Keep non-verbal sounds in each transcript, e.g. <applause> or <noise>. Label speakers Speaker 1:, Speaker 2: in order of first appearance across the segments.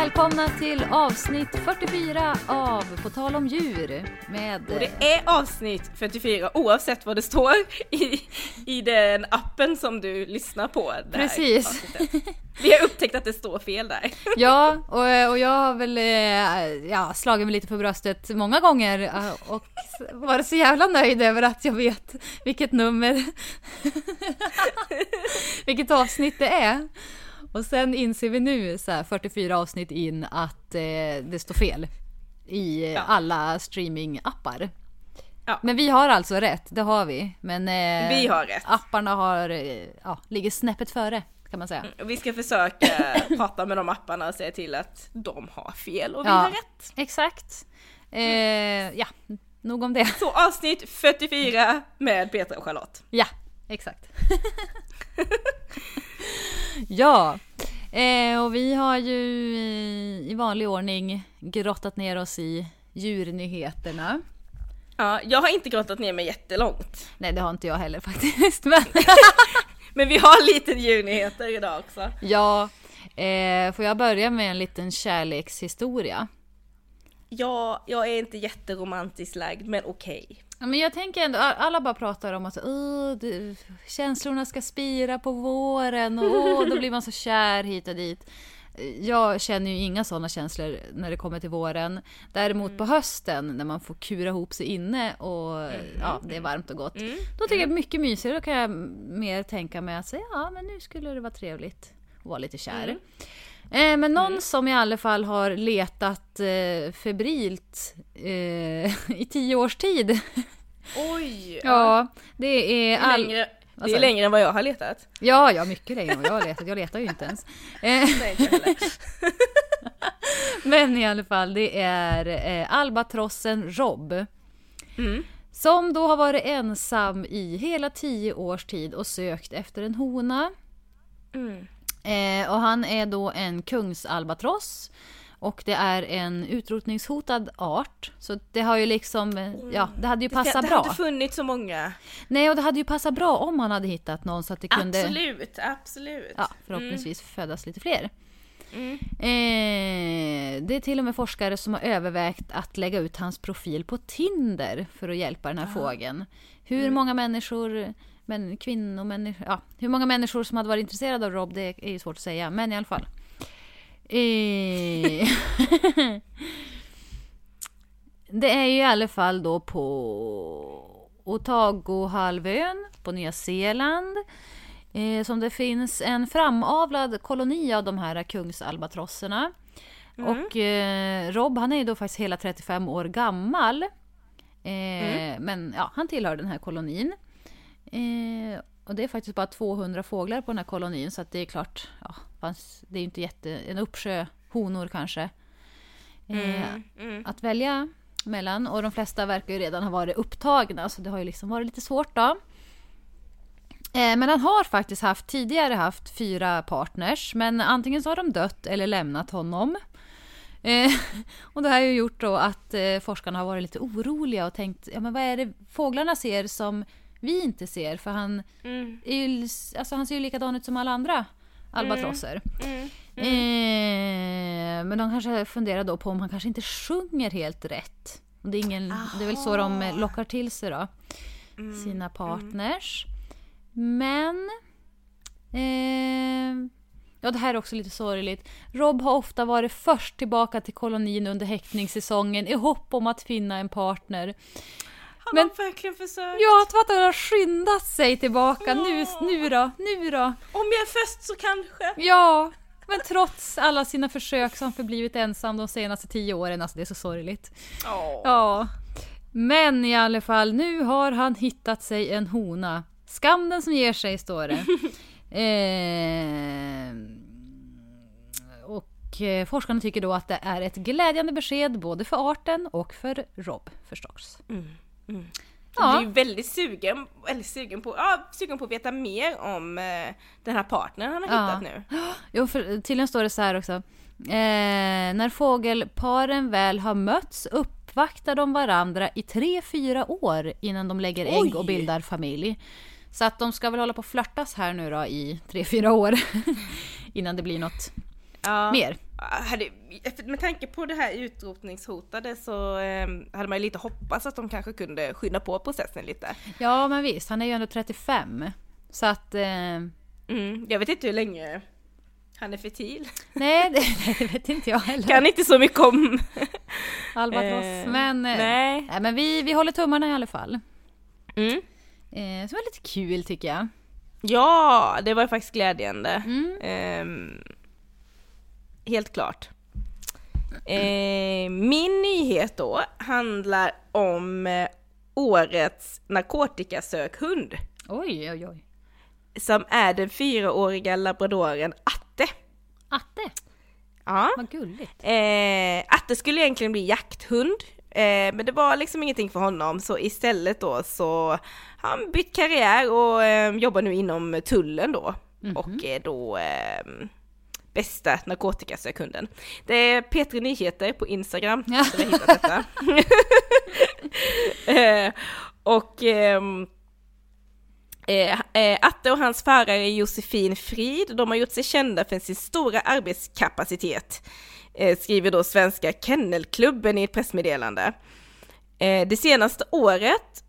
Speaker 1: Välkomna till avsnitt 44 av På tal om djur med...
Speaker 2: Och det är avsnitt 44 oavsett vad det står i, i den appen som du lyssnar på.
Speaker 1: Precis.
Speaker 2: avsnittet. Vi har upptäckt att det står fel där.
Speaker 1: Ja, och, och jag har väl eh, ja, slagit mig lite på bröstet många gånger eh, och varit så jävla nöjd över att jag vet vilket nummer, vilket avsnitt det är. Och sen inser vi nu, så här, 44 avsnitt in, att eh, det står fel i
Speaker 2: Ja.
Speaker 1: alla streamingappar.
Speaker 2: Ja.
Speaker 1: Men vi har alltså rätt, det har vi. Men eh,
Speaker 2: Vi har rätt.
Speaker 1: apparna har, eh, ja, ligger snäppet före kan man säga.
Speaker 2: Och vi ska försöka <laughs> prata med de apparna och se till att de har fel och vi
Speaker 1: Ja.
Speaker 2: har rätt.
Speaker 1: Exakt. Eh, ja, nog om det.
Speaker 2: Så avsnitt 44 med Petra och Charlotte.
Speaker 1: Ja, exakt. <laughs> ja, eh, och vi har ju i vanlig ordning grottat ner oss i djurnyheterna.
Speaker 2: Ja, jag har inte grottat ner mig jättelångt.
Speaker 1: Nej, det har inte jag heller faktiskt. Men <laughs>
Speaker 2: Men vi har lite djurnyheter idag också.
Speaker 1: ja, eh, får jag börja med en liten kärlekshistoria?
Speaker 2: Ja, jag är inte jätteromantiskt lagd, men okej.
Speaker 1: Ja, men jag tänker ändå, alla bara pratar om att "Åh, det, känslorna ska spira på våren och åh, då blir man så kär hit och dit. Jag känner ju inga sådana känslor när det kommer till våren. Däremot på hösten när man får kura ihop sig inne och ja, det är varmt och gott. Då tycker jag det är mycket mysigare. Då kan jag mer tänka mig att säga ja, men nu skulle det vara trevligt att vara lite kär. Eh, men någon som i alla fall har letat eh, febrilt eh, <laughs> i tio års tid.
Speaker 2: Oj! <laughs>
Speaker 1: Ja, det är all...
Speaker 2: längre, det är längre än vad jag har letat.
Speaker 1: Ja, ja, mycket längre än vad jag har letat. Jag letar ju inte ens. <laughs> Eh,
Speaker 2: Nej, inte
Speaker 1: men i alla fall, det är eh, albatrossen Rob.
Speaker 2: Mm.
Speaker 1: Som då har varit ensam i hela tio års tid och sökt efter en hona.
Speaker 2: Mm.
Speaker 1: Eh, och han är då en kungsalbatross. Och det är en utrotningshotad art. Så det har ju liksom, eh, ja, det hade ju
Speaker 2: Det,
Speaker 1: passat
Speaker 2: det
Speaker 1: bra.
Speaker 2: har inte funnits så många.
Speaker 1: Nej, och det hade ju passat bra om han hade hittat någon så att det kunde
Speaker 2: Absolut, absolut.
Speaker 1: ja, förhoppningsvis födas lite fler.
Speaker 2: Mm.
Speaker 1: Eh, det är till och med forskare som har övervägt att lägga ut hans profil på Tinder för att hjälpa den här fågeln. Hur
Speaker 2: Mm.
Speaker 1: många människor, men kvinnomänniskor, ja, hur många människor som hade varit intresserade av Rob, det är ju svårt att säga, men i alla fall. Eh, <laughs> det är ju i alla fall då på Otagohalvön på Nya Zeeland eh, som det finns en framavlad koloni av de här kungsalbatrosserna. Och eh, Rob han är ju då faktiskt hela 35 år gammal. Eh, Men ja, han tillhör den här kolonin. Eh, och det är faktiskt bara 200 fåglar på den här kolonin så det är klart, ja, fanns, det är ju inte jätte, en uppsjö honor kanske. Eh,
Speaker 2: Mm.
Speaker 1: att välja mellan och de flesta verkar ju redan ha varit upptagna så det har ju liksom varit lite svårt då. Eh, Men han har faktiskt haft, tidigare haft fyra partners men antingen så har de dött eller lämnat honom. Eh, <laughs> och det här har ju gjort då att eh, forskarna har varit lite oroliga och tänkt, ja men vad är det fåglarna ser som vi inte ser? För han,
Speaker 2: Mm.
Speaker 1: är ju, alltså han ser ju likadan ut som alla andra albatrosser.
Speaker 2: Mm.
Speaker 1: Eh, men de kanske funderar då på om han kanske inte sjunger helt rätt. Det, är ingen, det är väl så de eh, lockar till sig då. Sina partners. Men... Eh, ja, det här är också lite sorgligt. Rob har ofta varit först tillbaka till kolonin under häckningssäsongen i hopp om att finna en partner. Men-
Speaker 2: har verkligen försökt.
Speaker 1: Ja, att han har skyndat sig tillbaka. Nu, nu då, nu då.
Speaker 2: Om jag är först så kanske.
Speaker 1: Ja, men trots alla sina försök så har han förblivit ensam de senaste tio åren. Alltså det är så sorgligt.
Speaker 2: Åh.
Speaker 1: Ja. Men i alla fall, nu har han hittat sig en hona. Skam den som ger sig, står det. <laughs> eh, och eh, forskarna tycker då att det är ett glädjande besked både för arten och för Rob förstås.
Speaker 2: Jag blir väldigt sugen, väldigt sugen, på, ja, sugen på att veta mer om eh, den här partnern han har
Speaker 1: Ja.
Speaker 2: hittat nu. <gasps>
Speaker 1: Jo, för tydligen står det så här också. Eh, när fågelparen väl har mötts uppvaktar de varandra i tre, fyra år innan de lägger ägg
Speaker 2: Oj!
Speaker 1: och bildar familj. Så att de ska väl hålla på och flörtas här nu då i tre, fyra år <laughs> innan det blir något.
Speaker 2: Ja.
Speaker 1: mer.
Speaker 2: Hade, med tanke på det här utrotningshotade så eh, hade man ju lite hoppats att de kanske kunde skynda på processen lite.
Speaker 1: Ja, men visst, han är ju ändå 35. Så att... Eh,
Speaker 2: Mm, jag vet inte hur länge han är fertil.
Speaker 1: nej, det, <laughs> det vet inte jag heller.
Speaker 2: Kan inte så mycket om... <laughs>
Speaker 1: Albatross.
Speaker 2: Eh,
Speaker 1: men, eh,
Speaker 2: nej.
Speaker 1: nej, men vi, vi håller tummarna i alla fall.
Speaker 2: Mm.
Speaker 1: Eh, det var lite kul tycker jag.
Speaker 2: Ja, det var faktiskt glädjande.
Speaker 1: Mm.
Speaker 2: Ehm, helt klart. Eh, min nyhet då handlar om eh, årets narkotikasökhund.
Speaker 1: Oj, oj, oj.
Speaker 2: Som är den fyraåriga labradoren Atte.
Speaker 1: Atte,
Speaker 2: Ja.
Speaker 1: vad gulligt.
Speaker 2: Eh, Atte skulle egentligen bli jakthund, eh, men det var liksom ingenting för honom, så istället då så har han bytt karriär och eh, jobbar nu inom tullen då. Och är då eh, bästa narkotikasökhunden. Det är Petri Nyheter på Instagram
Speaker 1: Ja.
Speaker 2: som jag hittat detta. <laughs> eh, och ehm, Eh, eh, Atte och hans förare Josefin Frid, de har gjort sig kända för sin stora arbetskapacitet, eh, skriver då Svenska Kennelklubben i ett pressmeddelande. Eh, det senaste året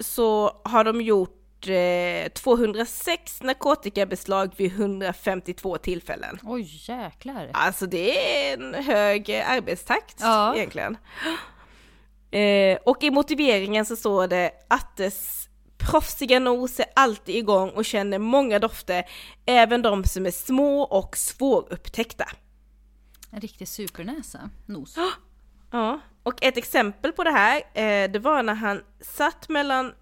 Speaker 2: så har de gjort eh, 206 narkotikabeslag vid 152 tillfällen.
Speaker 1: Oj, jäklar.
Speaker 2: Alltså det är en hög eh, arbetstakt
Speaker 1: Ja.
Speaker 2: egentligen. Eh, och i motiveringen så står det Attes proffsiga nos är alltid igång och känner många dofter, även de som är små och svårupptäckta.
Speaker 1: En riktig supernäsa. Nos. <gasps>
Speaker 2: Ja, och ett exempel på det här, eh, det var när han satt mellan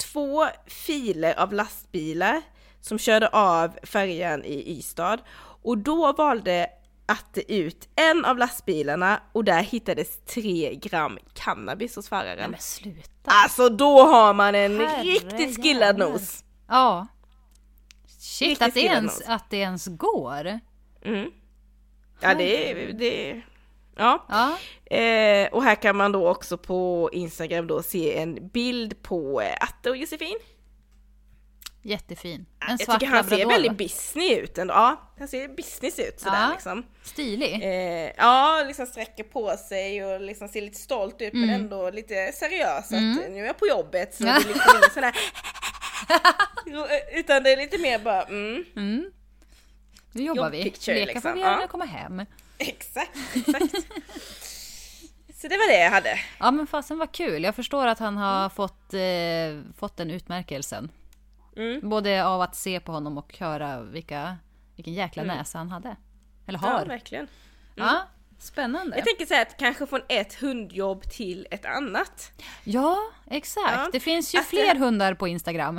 Speaker 2: två filer av lastbilar som körde av färjan i Ystad och då valde Atte ut en av lastbilarna och där hittades tre gram cannabis hos
Speaker 1: Nej
Speaker 2: föraren.
Speaker 1: men sluta.
Speaker 2: Alltså då har man en
Speaker 1: Herre
Speaker 2: riktigt skillad nos!
Speaker 1: Ja. Shit,
Speaker 2: Riktigt
Speaker 1: att det, ens,
Speaker 2: nos.
Speaker 1: att det ens går.
Speaker 2: Mm. Ja det är, det är, ja.
Speaker 1: Ja.
Speaker 2: Eh, och här kan man då också på Instagram då se en bild på eh, Atte och Josefin.
Speaker 1: Jättefin. En
Speaker 2: Jag tycker han ser väldigt business ut ändå. Ja, han ser business ut sådär
Speaker 1: Ja.
Speaker 2: liksom.
Speaker 1: Stilig.
Speaker 2: Eh, ja, liksom sträcker på sig och liksom ser lite stolt ut
Speaker 1: Mm.
Speaker 2: men ändå lite seriös. Att nu är jag på jobbet så
Speaker 1: Ja.
Speaker 2: det är liksom ingen sån här <laughs> Utan det är lite mer bara mm,
Speaker 1: Mm. Nu jobbar vi.
Speaker 2: Jobbpicture,
Speaker 1: Leka
Speaker 2: liksom.
Speaker 1: får vi göra när jag kommer hem.
Speaker 2: Exakt, exakt. så det var det jag hade.
Speaker 1: Ja men fasen vad kul. Jag förstår att han har fått, eh, fått den utmärkelsen.
Speaker 2: Mm.
Speaker 1: Både av att se på honom och höra vilka, vilken jäkla
Speaker 2: Mm.
Speaker 1: näsa han hade. Eller
Speaker 2: Ja,
Speaker 1: har.
Speaker 2: verkligen.
Speaker 1: Ja, spännande.
Speaker 2: Jag tänker här att kanske från ett hundjobb till ett annat.
Speaker 1: Ja, exakt.
Speaker 2: Ja.
Speaker 1: Det finns ju
Speaker 2: Att
Speaker 1: fler
Speaker 2: det-
Speaker 1: hundar på Instagram.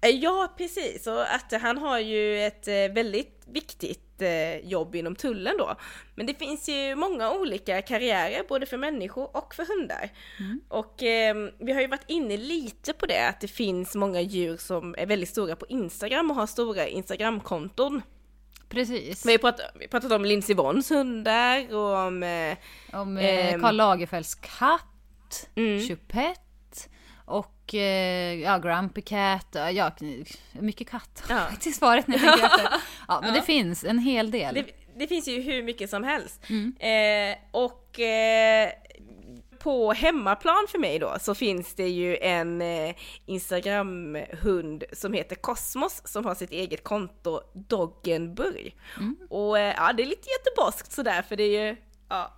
Speaker 2: Eh, Ja, precis. Och att han har ju ett eh, väldigt viktigt eh, jobb inom tullen då. Men det finns ju många olika karriärer, både för människor och för hundar. Och eh, vi har ju varit inne lite på det, att det finns många djur som är väldigt stora på Instagram och har stora Instagramkonton.
Speaker 1: Precis.
Speaker 2: Vi har pratat, pratat om Lindsey Vonns hundar och om eh,
Speaker 1: Om eh,
Speaker 2: Ehm.
Speaker 1: Karl Lagerfelds katt,
Speaker 2: Mm.
Speaker 1: Chupette och eh, ja, Grumpy Cat. Ja, Ja, mycket katt.
Speaker 2: Ja. <laughs>
Speaker 1: Till svaret efter. <laughs> Ja, men det finns en hel del.
Speaker 2: Det, det finns ju hur mycket som helst.
Speaker 1: Mm.
Speaker 2: Eh, och eh, på hemmaplan för mig då så finns det ju en eh, Instagram-hund som heter Kosmos som har sitt eget konto Doggenburg.
Speaker 1: Mm.
Speaker 2: Och eh, ja, det är lite göteborgskt sådär för det är ju, ja.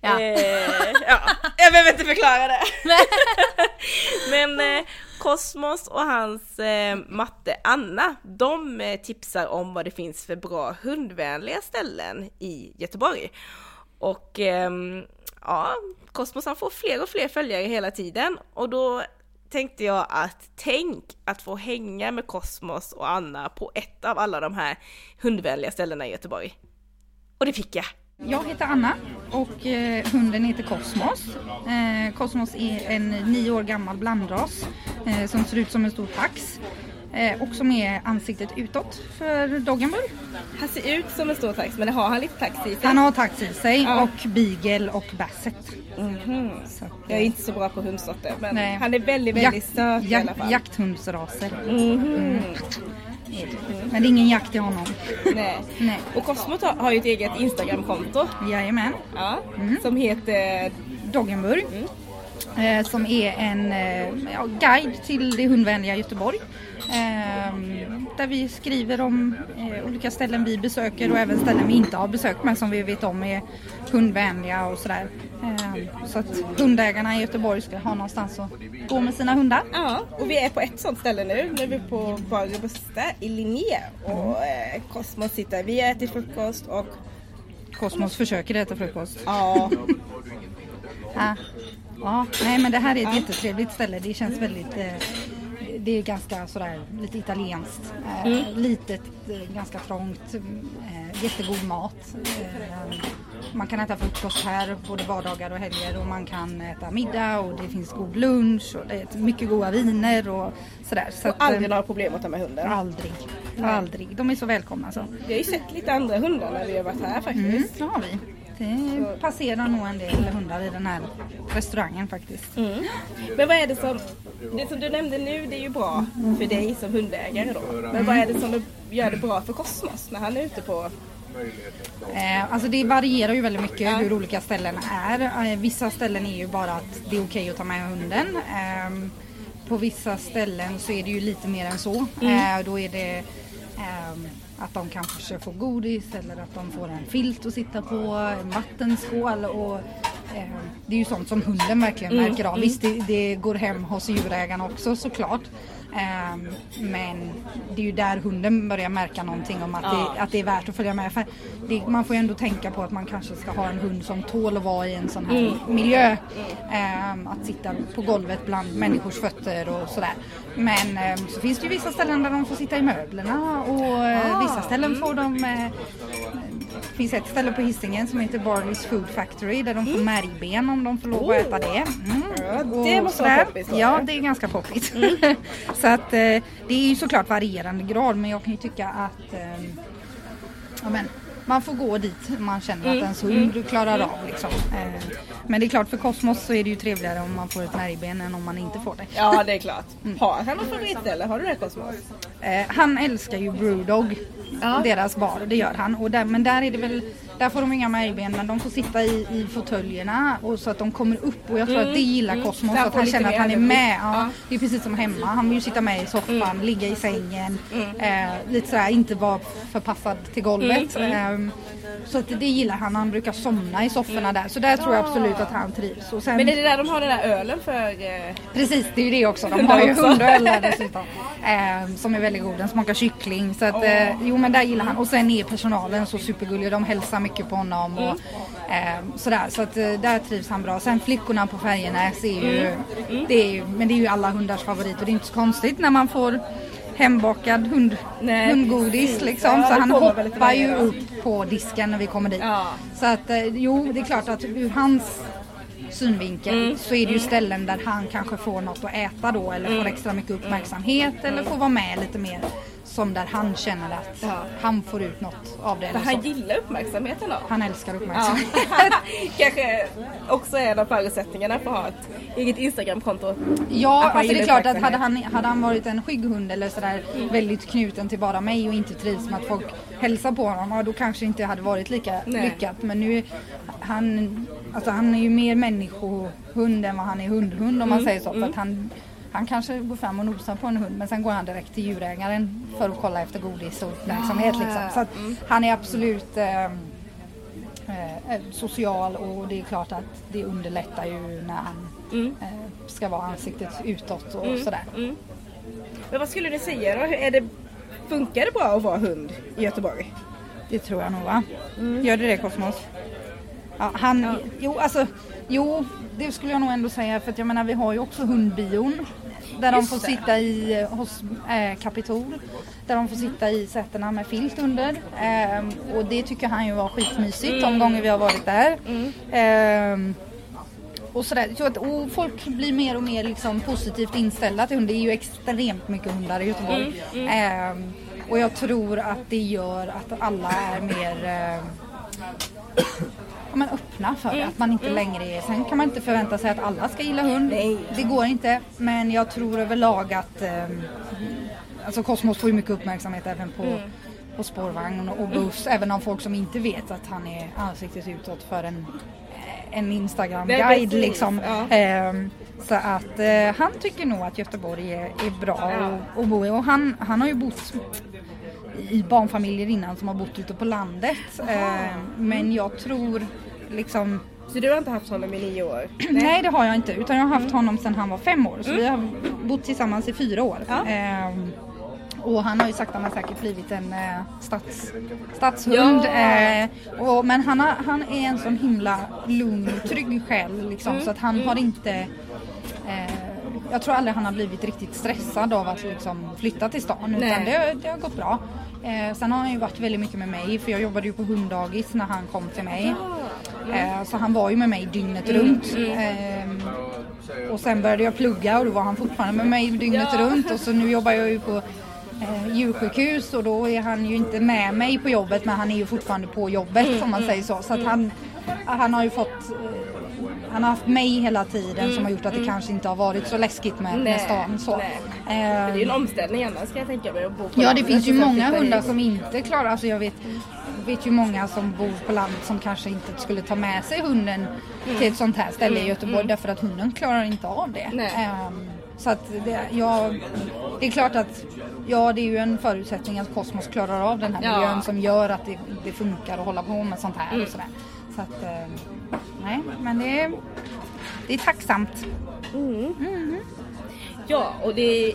Speaker 1: Ja.
Speaker 2: Eh, <laughs> ja, jag behöver inte förklara det. <laughs> Men eh, Kosmos och hans eh, matte Anna, de eh, tipsar om vad det finns för bra hundvänliga ställen i Göteborg. Och ehm, ja, Kosmos han får fler och fler följare hela tiden och då tänkte jag att tänk att få hänga med Kosmos och Anna på ett av alla de här hundvänliga ställena i Göteborg. Och det fick jag.
Speaker 3: Jag heter Anna och eh, hunden heter Kosmos. Eh, Kosmos är en nio år gammal blandras eh, som ser ut som en stor tax eh, och som är ansiktet utåt för Doggenbull.
Speaker 2: Han ser ut som en stor tax men har han lite tax i sig.
Speaker 3: Han har tax i sig
Speaker 2: Ja.
Speaker 3: och beagle och basset. Så, att,
Speaker 2: Jag är inte så bra på hundsorter men
Speaker 3: Nej.
Speaker 2: han är väldigt, väldigt
Speaker 3: jak-
Speaker 2: söt i
Speaker 3: jak-
Speaker 2: alla fall.
Speaker 3: Jakthundsraser.
Speaker 2: Mhm.
Speaker 3: Men det är ingen jakt i honom.
Speaker 2: Nej.
Speaker 3: Nej.
Speaker 2: Och Cosmo har ju ett eget Instagramkonto.
Speaker 3: Jajamän.
Speaker 2: Ja. Som heter...
Speaker 3: Doggenburg. Eh, Eh, som är en eh, ja, guide till det hundvänliga Göteborg. Eh, där vi skriver om eh, olika ställen vi besöker och även ställen vi inte har besökt men som vi vet om är hundvänliga och sådär. Eh, så att hundägarna i Göteborg ska ha någonstans att gå med sina hundar.
Speaker 2: Ja, och vi är på ett sånt ställe nu. Nu är vi på Bar Robusta i Linné. Och eh, Cosmos sitter. Vi har ätit frukost och...
Speaker 3: Kosmos försöker äta frukost.
Speaker 2: Ja.
Speaker 3: Ja. ja, nej men det här är ett jättetrevligt ställe. Det känns väldigt eh, det är ganska sådär lite italienskt. Eh, Litet, eh, ganska trångt, eh, jättegod mat. Man kan äta frukost här både vardagar och helger och man kan äta middag och det finns god lunch och det är mycket goda viner och sådär. Så
Speaker 2: Och
Speaker 3: att,
Speaker 2: aldrig några problem att ta med hunden.
Speaker 3: aldrig, aldrig. De är så välkomna så.
Speaker 2: Vi har ju sett lite andra hundar när vi har varit här faktiskt.
Speaker 3: Mm, det har vi. Det passerar nog en del hundar i den här restaurangen faktiskt.
Speaker 2: Mm. Men vad är det som... Det som du nämnde nu det är ju bra för dig som hundägare då. Men vad är det som gör det bra för Cosmos när han är ute på...
Speaker 3: Eh, alltså det varierar ju väldigt mycket hur olika ställen är. Eh, vissa ställen är ju bara att det är okej att ta med hunden. Ehm, på vissa ställen så är det ju lite mer än så. Eh, då är det att de kanske får godis eller att de får en filt att sitta på, en vattenskål och eh, det är ju sånt som hunden verkligen märker av. Visst, det, det går hem hos djurägarna också såklart. Ehm, men det är ju där hunden börjar märka någonting om att, det, att det är värt att följa med. För det, man får ju ändå tänka på att man kanske ska ha en hund som tål att vara i en sån här miljö. Ehm, att sitta på golvet bland människors fötter och sådär. Men ehm, så finns det ju vissa ställen där de får sitta i möblerna och eh, vissa ställen får de eh, finns ett ställe på Hisingen som heter Barley's Food Factory där de får märgben om de får lov att äta det. Mm.
Speaker 2: Ja, det måste vara poppis
Speaker 3: Ja,
Speaker 2: eller?
Speaker 3: det är ganska poppigt. <laughs> så att eh, det är ju såklart varierande grad men jag kan ju tycka att eh, ja, men, man får gå dit man känner att ens hund klarar av. Liksom. Eh, men det är klart för Kosmos så är det ju trevligare om man får ett märgben än om man inte får det.
Speaker 2: Ja, det är klart. Har han någon favoritställe? Har du det Cosmos?
Speaker 3: Eh, han älskar ju Brewdog, deras bar, det gör han. Och där, men där är det väl, där får de inga märgben men de får sitta i, i fåtöljerna och så att de kommer upp. Och jag tror att det gillar Cosmos,
Speaker 2: Så han
Speaker 3: att
Speaker 2: får
Speaker 3: han känner att han är med. Ja,
Speaker 2: Ja.
Speaker 3: Det är precis som hemma, han vill ju sitta med i soffan, ligga i sängen, eh, lite sådär, inte vara förpassad till golvet. Ehm, så att det gillar han, han brukar somna i sofforna där. Så där tror jag absolut att han trivs. Och sen,
Speaker 2: Men är det där de har den där ölen för... Eh...
Speaker 3: Precis, det är ju det också. De <laughs> har ju hundöl där dessutom. Eh, som är väldigt god. Den smakar kyckling. Så att, eh, jo men där gillar han. Och sen är personalen så supergullig. De hälsar mycket på honom. Och, eh, sådär. Så att eh, där trivs han bra. Sen flickorna på Färjenäs är ju, det är ju, men det är ju alla hundars favorit. Och det är inte så konstigt när man får hembakad hund,
Speaker 2: Nej,
Speaker 3: hundgodis
Speaker 2: precis.
Speaker 3: liksom.
Speaker 2: Ja,
Speaker 3: så han hoppar ju upp på disken när vi kommer dit.
Speaker 2: Ja.
Speaker 3: Så att eh, jo, det är klart att ur hans synvinkel
Speaker 2: Mm.
Speaker 3: så är det ju ställen där han kanske får något att äta då eller
Speaker 2: Mm.
Speaker 3: får extra mycket uppmärksamhet eller får vara med lite mer. Som där han känner att
Speaker 2: Ja.
Speaker 3: han får ut något av det.
Speaker 2: För han
Speaker 3: så.
Speaker 2: gillar uppmärksamheten då?
Speaker 3: Han älskar
Speaker 2: Ja.
Speaker 3: uppmärksamhet. <laughs>
Speaker 2: Kanske också är en av förutsättningarna för att ha ett eget Instagramkonto.
Speaker 3: Ja, alltså det är klart att hade han, hade han varit en skygg hund eller sådär väldigt knuten till bara mig och inte trivs med att folk hälsar på honom, ja, då kanske inte hade varit lika
Speaker 2: Nej.
Speaker 3: lyckat. Men nu, han, alltså han är ju mer människohund än vad han är hundhund om man säger så. För att han, han kanske går fram och nosar på en hund men sen går han direkt till djurägaren för att kolla efter godis och uppmärksamhet.
Speaker 2: Ah,
Speaker 3: Liksom. Så att han är absolut eh, eh, social och det är klart att det underlättar ju när han eh, ska vara ansiktet utåt och sådär.
Speaker 2: Men vad skulle du säga då? Är det, funkar det bra att vara hund i Göteborg?
Speaker 3: Det tror jag nog va? Gör det det Kosmos? Ja, han, jo alltså, jo det skulle jag nog ändå säga för att jag menar vi har ju också hundbion. Där de
Speaker 2: Just
Speaker 3: får
Speaker 2: det.
Speaker 3: sitta i, eh, hos eh, Kapitol. Där de får sitta i sätena med filt under. Ehm, och det tycker han ju var skitmysigt de gånger vi har varit där. Ehm, och sådär. Så att, och folk blir mer och mer liksom positivt inställda till hundar. Det är ju extremt mycket hundar i Göteborg. Ehm, och jag tror att det gör att alla är mer eh, men öppna för det. Att man inte längre är... Sen kan man inte förvänta sig att alla ska gilla hund.
Speaker 2: Nej.
Speaker 3: Det går inte. Men jag tror överlag att, ehm, alltså Cosmos får ju mycket uppmärksamhet även på, på spårvagn och buss. Även av folk som inte vet att han är ansiktet utåt för en, en Instagram-guide liksom.
Speaker 2: ja.
Speaker 3: Ehm, så att eh, han tycker nog att Göteborg är, är bra att, att bo i och han, han har ju bott i barnfamiljer innan som har bott ute på landet. Ehm, men jag tror liksom
Speaker 2: Så du har inte haft honom i nio år? <clears throat>
Speaker 3: Nej det har jag inte utan jag har haft honom sedan han var fem år så vi har bott tillsammans i fyra år.
Speaker 2: Ja.
Speaker 3: Ehm, och han har ju sakta men säkert blivit en eh, stads, stadshund.
Speaker 2: Ja.
Speaker 3: Eh, och, men han, har, han är en sån himla lugn och trygg själ liksom, så att han har inte eh, jag tror aldrig han har blivit riktigt stressad av att liksom flytta till stan utan
Speaker 2: Nej.
Speaker 3: det, det har gått bra. Eh, sen har han ju varit väldigt mycket med mig för jag jobbade ju på hunddagis när han kom till mig. Eh, så han var ju med mig dygnet runt. Ehm, och sen började jag plugga och då var han fortfarande med mig dygnet
Speaker 2: Ja.
Speaker 3: runt och så nu jobbar jag ju på eh, djursjukhus och då är han ju inte med mig på jobbet men han är ju fortfarande på jobbet om man säger så. Så att han, han har ju fått eh, han har haft mig hela tiden som har gjort att det kanske inte har varit så läskigt med, med stan. Så.
Speaker 2: nej.
Speaker 3: Ehm,
Speaker 2: det är ju en omställning annars kan jag tänka mig att bo på
Speaker 3: Ja det finns ju
Speaker 2: sen
Speaker 3: många hundar som inte klarar, alltså jag vet, vet ju många som bor på landet som kanske inte skulle ta med sig hunden till ett sånt här ställe i Göteborg därför att hunden klarar inte av det. Ehm, så att det, ja, det är klart att ja det är ju en förutsättning att Kosmos klarar av den här
Speaker 2: Ja.
Speaker 3: miljön som gör att det, det funkar att hålla på med sånt här och sådär. Så att, ehm, nej men det är, det är tacksamt.
Speaker 2: Ja, och det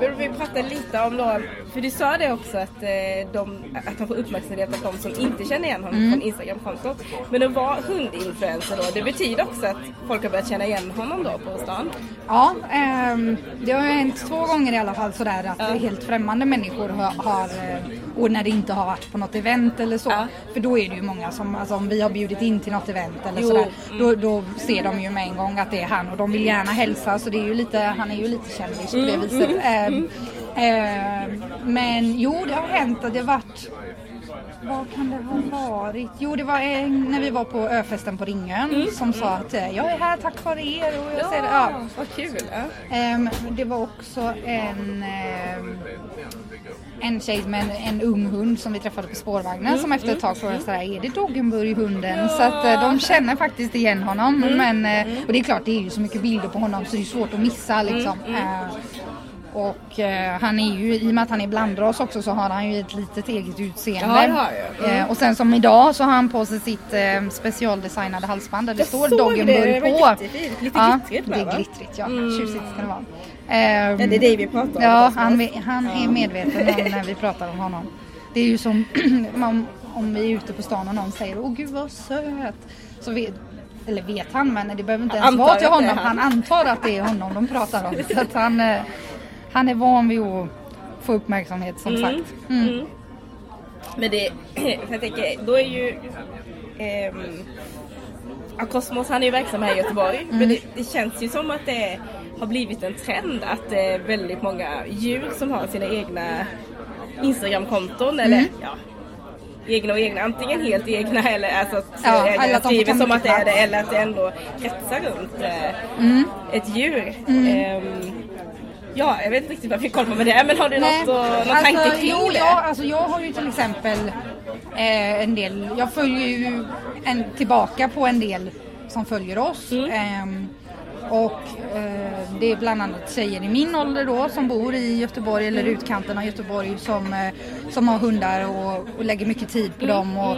Speaker 2: behöver vi prata lite om då, för du sa det också att, eh, de, att han får uppmärksamhet av de som inte känner igen honom
Speaker 3: Mm.
Speaker 2: från Instagram-kontot. Men att vara hundinfluencer då, det betyder också att folk har börjat känna igen honom då på stan.
Speaker 3: Ja, ehm, det har hänt två gånger i alla fall sådär att helt främmande människor har, har eh, och när det inte har varit på något event eller så.
Speaker 2: Ja.
Speaker 3: För då är det ju många som, alltså om vi har bjudit in till något event eller
Speaker 2: Jo,
Speaker 3: sådär, då, då ser de ju med en gång att det är han och de vill gärna hälsa så det är ju lite, han är ju lite kändis på det viset. Ehm, ehm, men jo, det har hänt att det har varit vad kan det ha varit? Jo, det var en, när vi var på öfesten på Ringön som sa att eh, jag är här tack vare er och jag ser det. Ja.
Speaker 2: vad kul! Ja.
Speaker 3: Ehm, det var också en, ehm, en tjej med en, en ung hund som vi träffade på spårvagnen som efter ett tag frågade sådär, är det Doggenburg-hunden? Så att eh, de känner faktiskt igen honom. Men, eh, och det är klart, det är ju så mycket bilder på honom så det är svårt att missa liksom. Eh, och eh, han är ju, i och med att han är blandras också så har han ju ett litet eget utseende.
Speaker 2: Ja, har jag.
Speaker 3: Eh, och sen som idag så har han på sig sitt eh, specialdesignade halsband där det
Speaker 2: Jag
Speaker 3: står Doggenburg
Speaker 2: det var
Speaker 3: på.
Speaker 2: jättefint. Lite
Speaker 3: ja,
Speaker 2: glittrigt med,
Speaker 3: Det är
Speaker 2: va?
Speaker 3: glittrigt ja,
Speaker 2: Mm.
Speaker 3: tjusigt ska det vara. Ehm,
Speaker 2: Ja, det är det vi pratar om.
Speaker 3: Ja, han, han är medveten om <laughs> när vi pratar om honom. Det är ju som <clears throat> om, om vi är ute på stan och någon säger åh gud vad söt. Så vet, eller vet han men det behöver inte ens vara till honom. Han.
Speaker 2: han.
Speaker 3: antar att det är honom de pratar om. <laughs> Så att han, eh, han är van vid att få uppmärksamhet som sagt. Mm.
Speaker 2: Men det, <clears throat> jag tänker, då är ju ehm, ja, Cosmos, han är ju verksam här i Göteborg.
Speaker 3: Mm.
Speaker 2: Men det, det känns ju som att det har blivit en trend att det är väldigt många djur som har sina egna Instagramkonton eller
Speaker 3: Mm.
Speaker 2: ja, egna och egna, antingen helt egna eller alltså att
Speaker 3: Ja,
Speaker 2: ägaren skriver som att det är det eller att det ändå kretsar runt eh,
Speaker 3: Mm.
Speaker 2: ett djur. Ehm, ja, jag vet inte riktigt varför jag kollar med det men har du
Speaker 3: Nej,
Speaker 2: något, att- någon tanke kring
Speaker 3: jo,
Speaker 2: det?
Speaker 3: Ja, alltså jag har ju till exempel eh, en del, jag följer ju en, tillbaka på en del som följer oss.
Speaker 2: Mm.
Speaker 3: Ehm, och eh, det är bland annat tjejer i min ålder då som bor i Göteborg eller
Speaker 2: Mm.
Speaker 3: utkanten av Göteborg som, eh, som har hundar och, och lägger mycket tid på
Speaker 2: Mm,
Speaker 3: dem. Och,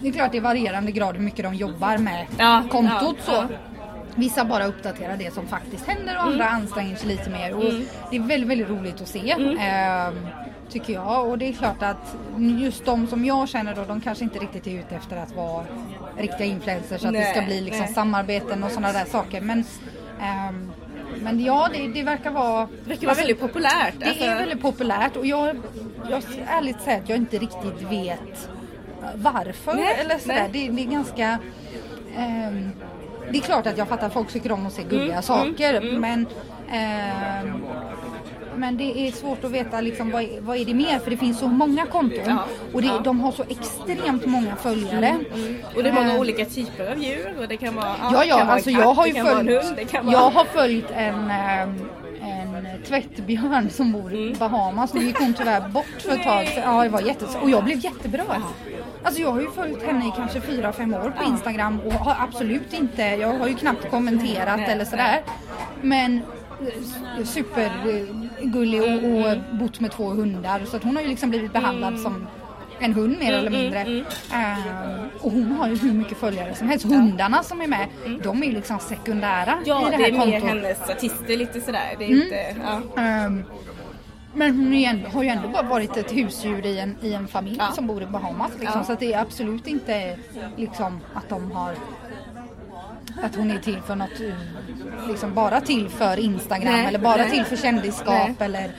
Speaker 3: det är klart det är varierande grad hur mycket de jobbar med
Speaker 2: Ja,
Speaker 3: kontot.
Speaker 2: ja,
Speaker 3: så.
Speaker 2: ja.
Speaker 3: Vissa bara uppdaterar det som faktiskt händer och andra anstränger sig lite mer. Och Det är väldigt, väldigt roligt att se. ehm, tycker jag. Och det är klart att just de som jag känner då, de kanske inte riktigt är ute efter att vara riktiga influencers. Att det ska
Speaker 2: Nej,
Speaker 3: bli liksom
Speaker 2: nej.
Speaker 3: samarbeten och sådana där saker. Men, ehm, men ja, det, det verkar vara...
Speaker 2: Det verkar vara väldigt populärt.
Speaker 3: Det
Speaker 2: alltså.
Speaker 3: är väldigt populärt och jag, jag ärligt säga att jag inte riktigt vet varför.
Speaker 2: Nej,
Speaker 3: eller sådär.
Speaker 2: nej.
Speaker 3: Det, det är ganska... ehm, det är klart att jag fattar att folk tycker om att se gulliga
Speaker 2: Mm,
Speaker 3: saker men ehm, men det är svårt att veta liksom, vad, är- vad är det mer för det finns så många konton
Speaker 2: Ja,
Speaker 3: och det,
Speaker 2: ja.
Speaker 3: de har så extremt många följare.
Speaker 2: Och det är många
Speaker 3: Eh,
Speaker 2: olika typer av djur och det kan vara
Speaker 3: Ja, ja,
Speaker 2: kan vara
Speaker 3: alltså
Speaker 2: katt,
Speaker 3: jag har ju följt,
Speaker 2: hund, vara...
Speaker 3: jag har följt en, ehm, en tvättbjörn som bor i Bahamas. Nu gick hon tyvärr bort för ett tag sedan. Ja, det var jättes... Och jag blev jätteberörd. Alltså jag har ju följt henne i kanske fyra fem år på Instagram och har absolut inte, jag har ju knappt kommenterat eller sådär. Men eh, supergullig och, och bott med två hundar så att hon har ju liksom blivit behandlad som en hund mer eller mindre. Eh, och hon har ju hur mycket följare som helst. Hundarna som är med, de är ju liksom sekundära
Speaker 2: Ja,
Speaker 3: i det
Speaker 2: det
Speaker 3: här
Speaker 2: är mer
Speaker 3: kontot.
Speaker 2: hennes artister lite sådär. Det är
Speaker 3: Mm.
Speaker 2: inte, ja.
Speaker 3: Ehm, men hon ändå, har ju ändå bara varit ett husdjur i en, i en familj
Speaker 2: Ja.
Speaker 3: som bor i Bahamas. Liksom.
Speaker 2: Ja.
Speaker 3: Så det är absolut inte liksom, att de har att hon är till för något, liksom bara till för Instagram
Speaker 2: Nej,
Speaker 3: eller bara
Speaker 2: nej.
Speaker 3: till för kändisskap
Speaker 2: Nej.
Speaker 3: eller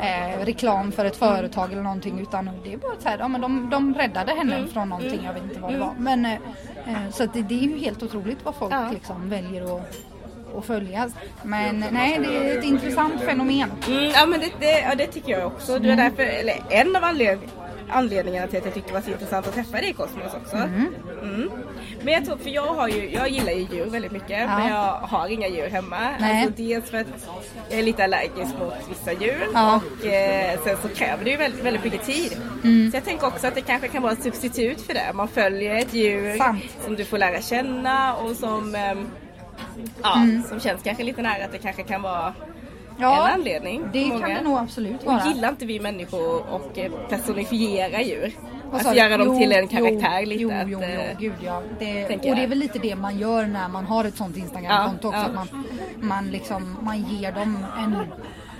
Speaker 3: eh, reklam för ett företag eller någonting utan det är bara så här, ja, men de, de räddade henne
Speaker 2: Mm.
Speaker 3: från någonting, jag vet inte vad det var. Men, eh, eh, så det, det är ju helt otroligt vad folk
Speaker 2: Ja.
Speaker 3: liksom väljer att, att följa. Men nej, det är ett intressant fenomen.
Speaker 2: Mm, ja men det, det, ja, det tycker jag också. Det var därför, eller en av anled, anledningarna till att jag tyckte det var så intressant att träffa dig i Kosmos också. Mm. Men jag tror, för jag har ju, jag gillar ju djur väldigt mycket
Speaker 3: Ja.
Speaker 2: men jag har inga djur hemma.
Speaker 3: Nej.
Speaker 2: Alltså dels för att jag är lite allergisk mot vissa djur
Speaker 3: Ja.
Speaker 2: och eh, sen så kräver det ju väldigt, väldigt mycket tid.
Speaker 3: Mm.
Speaker 2: Så jag tänker också att det kanske kan vara ett substitut för det. Man följer ett djur
Speaker 3: Sant.
Speaker 2: som du får lära känna och som ehm, Ja,
Speaker 3: Mm.
Speaker 2: som känns kanske lite nära att det kanske kan vara
Speaker 3: Ja,
Speaker 2: en anledning.
Speaker 3: Det
Speaker 2: många.
Speaker 3: kan det nog absolut
Speaker 2: Och
Speaker 3: vara.
Speaker 2: gillar inte vi människor och eh, personifiera djur?
Speaker 3: Sa
Speaker 2: Alltså göra dem
Speaker 3: Jo,
Speaker 2: till en karaktär
Speaker 3: jo,
Speaker 2: lite.
Speaker 3: Jo,
Speaker 2: att,
Speaker 3: jo,
Speaker 2: eh,
Speaker 3: jo, gud ja. Det, och det är väl lite det man gör när man har ett sånt Instagramkonto
Speaker 2: Ja,
Speaker 3: också.
Speaker 2: ja.
Speaker 3: Att man, man, liksom, man ger dem en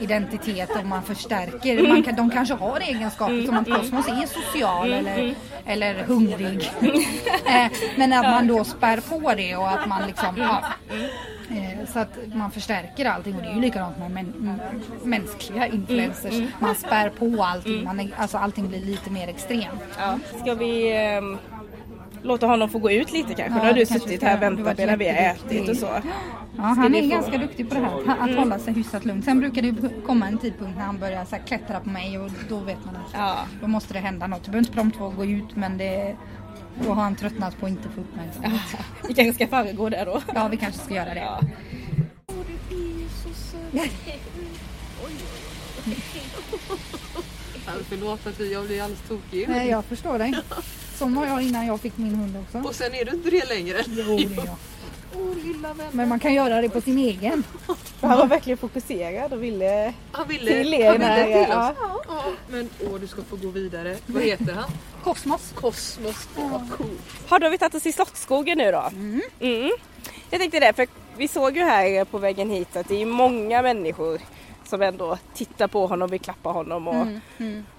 Speaker 3: identitet och man förstärker. Man kan, de kanske har egenskaper som att Kosmos är social eller, eller hungrig. <laughs> Eh, Men att man då spär på det och att man liksom ja, eh, så att man förstärker allting och det är ju likadant med män, mänskliga influencers. Man spär på allting, man alltså allting blir lite mer extremt.
Speaker 2: ja. Ska vi ehm, låta honom få gå ut lite kanske?
Speaker 3: Ja,
Speaker 2: nu har du suttit här och
Speaker 3: Du
Speaker 2: väntat medan vi har ätit och så.
Speaker 3: Ja, han är
Speaker 2: få-
Speaker 3: ganska duktig på det här, att att hålla sig hyfsat lugn. Sen brukar det komma en tidpunkt när han börjar så här, klättra på mig och då vet man att
Speaker 2: Ja.
Speaker 3: då måste det hända något. Det behöver inte prompt att gå ut men det, då har han tröttnat på att inte få uppmärksamhet.
Speaker 2: Vi kanske ska föregå det då.
Speaker 3: Ja, vi kanske ska göra det.
Speaker 2: Ja.
Speaker 4: Förlåt att vi, jag blir alldeles tokig.
Speaker 3: Nej, jag förstår dig. Som var jag innan jag fick min hund också.
Speaker 4: Och sen är du inte det längre.
Speaker 3: Jo, det är jag. <laughs>
Speaker 4: Åh lilla vän.
Speaker 3: Men man kan göra det på sin egen. <laughs>
Speaker 2: Han var verkligen fokuserad och ville
Speaker 4: Han ville,
Speaker 2: till er
Speaker 4: han ville till
Speaker 2: ja.
Speaker 4: oss. Ja. Men åh, du ska få gå vidare. Vad heter han?
Speaker 3: Kosmos.
Speaker 4: Kosmos. Åh, vad coolt.
Speaker 2: Har då vi tagit oss i Slottsskogen nu då? Mm. Jag tänkte det, för vi såg ju här på vägen hit att det är många människor som ändå tittar på honom och vill klappa honom och,